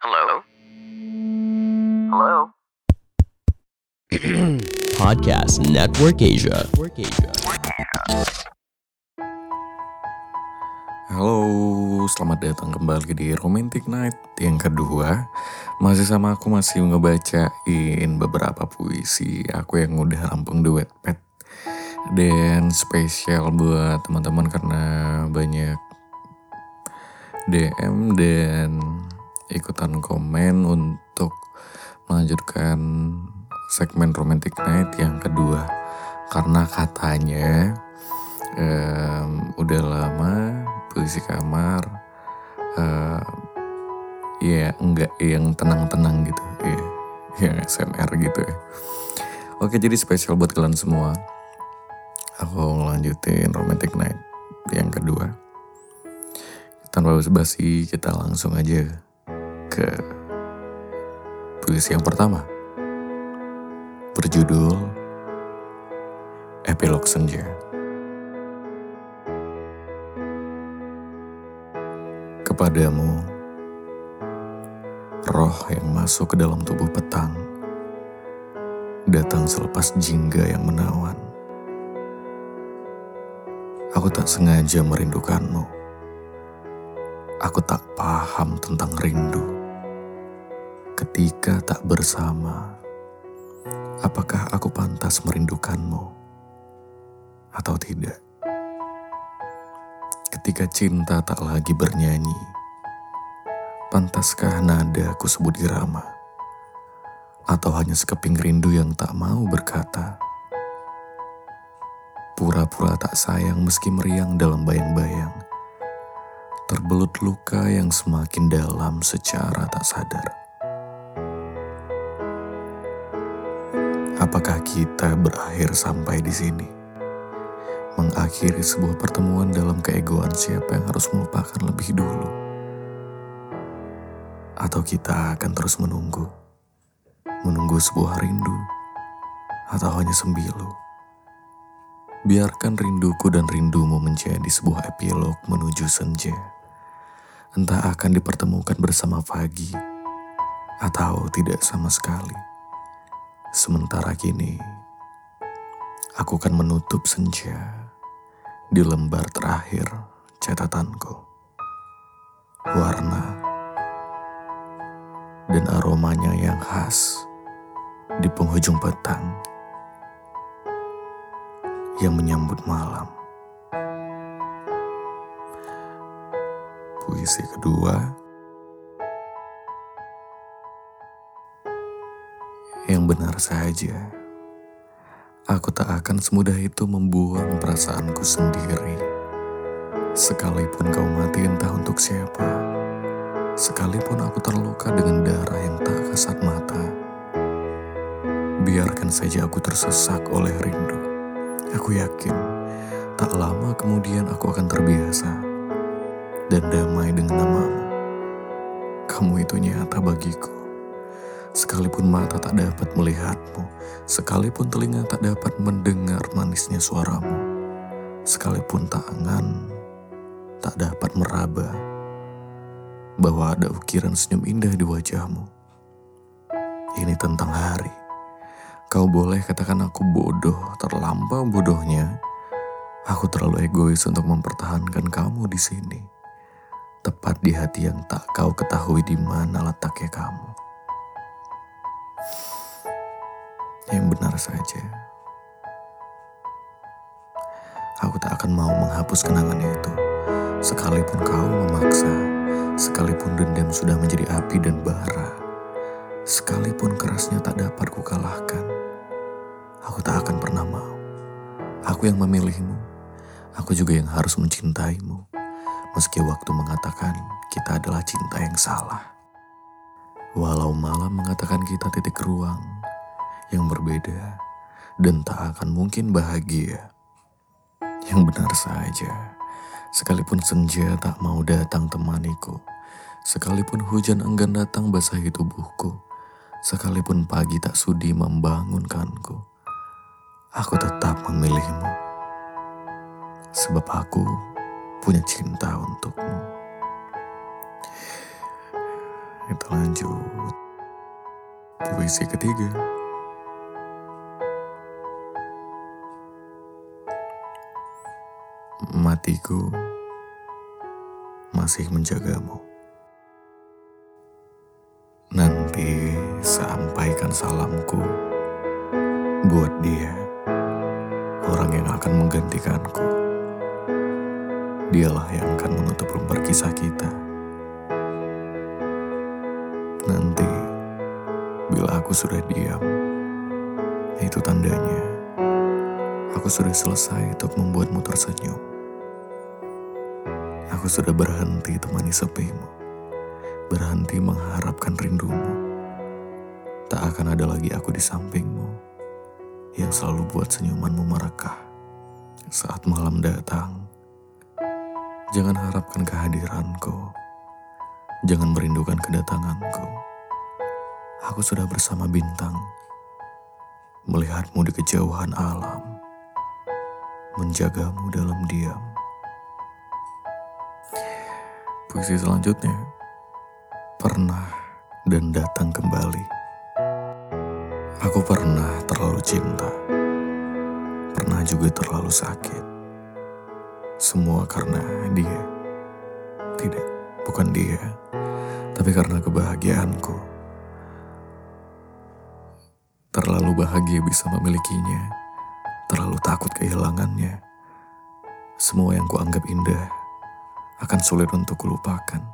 Hello? Hello? Podcast Network Asia. Halo, selamat datang kembali di Romantic Night yang kedua. Masih sama aku masih ngebacain beberapa puisi aku yang udah rampung di Wattpad. Dan spesial buat teman-teman karena banyak DM dan ikutan komen untuk melanjutkan segmen Romantic Night yang kedua. Karena katanya em, udah lama puisi kamar eh, ya enggak yang tenang-tenang gitu ya yang SMR gitu ya. Oke jadi spesial buat kalian semua. Aku ngelanjutin romantic night yang kedua. Tanpa basa-basi kita langsung aja ke puisi yang pertama berjudul Epilog Senja. Kepadamu, roh yang masuk ke dalam tubuh petang, datang selepas jingga yang menawan. Aku tak sengaja merindukanmu. Aku tak paham tentang rindu. Ketika tak bersama, apakah aku pantas merindukanmu atau tidak? Ketika cinta tak lagi bernyanyi, pantaskah nada aku sebut irama? Atau hanya sekeping rindu yang tak mau berkata? Pura-pura tak sayang meski meriang dalam bayang-bayang. Terbelut luka yang semakin dalam secara tak sadar. Apakah kita berakhir sampai di sini? mengakhiri sebuah pertemuan dalam keegoan siapa yang harus melupakan lebih dulu. Atau kita akan terus menunggu, menunggu sebuah rindu, atau hanya sembilu. Biarkan rinduku dan rindumu menjadi sebuah epilog menuju senja. Entah akan dipertemukan bersama pagi, atau tidak sama sekali. Sementara kini, aku akan menutup senja di lembar terakhir catatanku. Warna dan aromanya yang khas di penghujung petang yang menyambut malam. Puisi kedua benar saja. Aku tak akan semudah itu membuang perasaanku sendiri. Sekalipun kau mati entah untuk siapa. Sekalipun aku terluka dengan darah yang tak kasat mata. Biarkan saja aku tersesak oleh rindu. Aku yakin tak lama kemudian aku akan terbiasa dan damai dengan namamu. Kamu itu nyata bagiku. Sekalipun mata tak dapat melihatmu, sekalipun telinga tak dapat mendengar manisnya suaramu, sekalipun tangan tak dapat meraba bahwa ada ukiran senyum indah di wajahmu. Ini tentang hari. Kau boleh katakan aku bodoh, terlampau bodohnya. Aku terlalu egois untuk mempertahankan kamu di sini. Tepat di hati yang tak kau ketahui di mana letaknya kamu. Yang benar saja. Aku tak akan mau menghapus kenangannya itu, sekalipun kau memaksa, sekalipun dendam sudah menjadi api dan bara, sekalipun kerasnya tak dapat kukalahkan. Aku tak akan pernah mau. Aku yang memilihmu, aku juga yang harus mencintaimu, meski waktu mengatakan kita adalah cinta yang salah. Walau malam mengatakan kita titik ruang, yang berbeda dan tak akan mungkin bahagia. Yang benar saja, sekalipun senja tak mau datang temaniku, sekalipun hujan enggan datang basahi tubuhku, sekalipun pagi tak sudi membangunkanku, aku tetap memilihmu. Sebab aku punya cinta untukmu. kita lanjut. Puisi ketiga. Matiku masih menjagamu. Nanti sampaikan salamku buat dia, orang yang akan menggantikanku. Dialah yang akan menutup lembar kisah kita. Nanti, bila aku sudah diam, itu tandanya aku sudah selesai untuk membuatmu tersenyum. Aku sudah berhenti temani sepimu, berhenti mengharapkan rindumu. Tak akan ada lagi aku di sampingmu yang selalu buat senyumanmu merekah saat malam datang. Jangan harapkan kehadiranku, jangan merindukan kedatanganku. Aku sudah bersama bintang, melihatmu di kejauhan alam, menjagamu dalam diam. Puisi selanjutnya pernah dan datang kembali. Aku pernah terlalu cinta, pernah juga terlalu sakit. Semua karena dia, tidak, bukan dia, tapi karena kebahagiaanku. Terlalu bahagia bisa memilikinya, terlalu takut kehilangannya. Semua yang kuanggap indah akan sulit untuk kulupakan.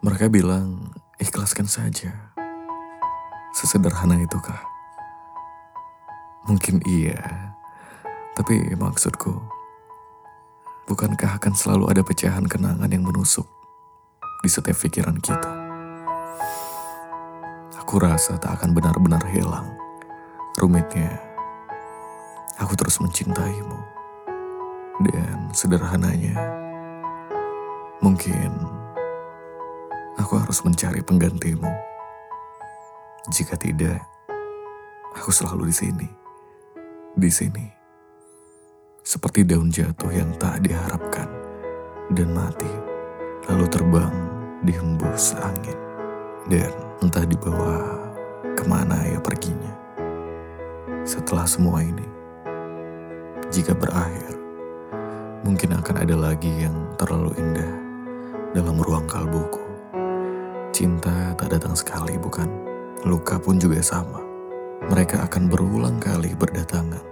Mereka bilang, ikhlaskan saja. Sesederhana itukah? Mungkin iya, tapi maksudku, bukankah akan selalu ada pecahan kenangan yang menusuk di setiap pikiran kita? Aku rasa tak akan benar-benar hilang. Rumitnya, aku terus mencintaimu. Dan sederhananya, Mungkin aku harus mencari penggantimu. Jika tidak, aku selalu di sini. Di sini. Seperti daun jatuh yang tak diharapkan dan mati, lalu terbang dihembus angin. Dan entah dibawa ke mana ya perginya. Setelah semua ini, jika berakhir, mungkin akan ada lagi yang terlalu indah dalam ruang kalbuku. Cinta tak datang sekali, bukan? Luka pun juga sama. Mereka akan berulang kali berdatangan.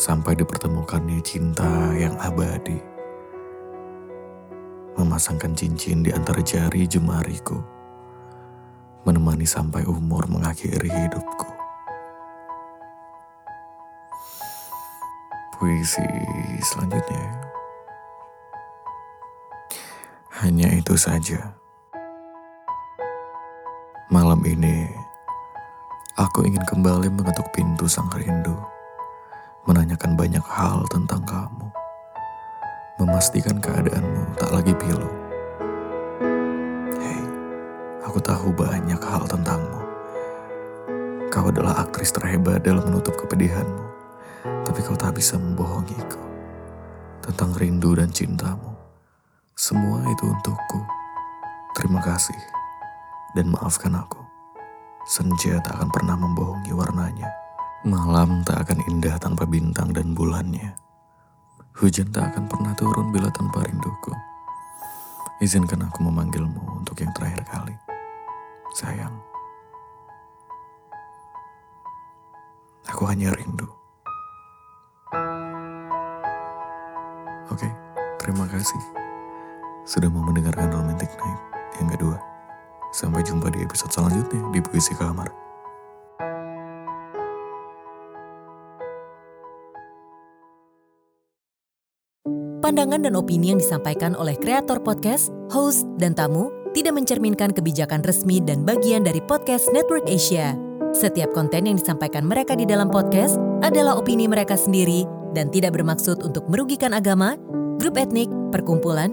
Sampai dipertemukannya cinta yang abadi. Memasangkan cincin di antara jari jemariku. Menemani sampai umur mengakhiri hidupku. Puisi selanjutnya hanya itu saja. Malam ini, aku ingin kembali mengetuk pintu sang rindu, menanyakan banyak hal tentang kamu, memastikan keadaanmu tak lagi pilu. Hei, aku tahu banyak hal tentangmu. Kau adalah aktris terhebat dalam menutup kepedihanmu, tapi kau tak bisa membohongiku tentang rindu dan cintamu. Semua itu untukku. Terima kasih dan maafkan aku. Senja tak akan pernah membohongi warnanya. Malam tak akan indah tanpa bintang dan bulannya. Hujan tak akan pernah turun bila tanpa rinduku. Izinkan aku memanggilmu untuk yang terakhir kali. Sayang. Aku hanya rindu. Oke, terima kasih sudah mau mendengarkan Romantic Night yang kedua. Sampai jumpa di episode selanjutnya di Puisi Kamar. Pandangan dan opini yang disampaikan oleh kreator podcast, host, dan tamu tidak mencerminkan kebijakan resmi dan bagian dari podcast Network Asia. Setiap konten yang disampaikan mereka di dalam podcast adalah opini mereka sendiri dan tidak bermaksud untuk merugikan agama, grup etnik, perkumpulan,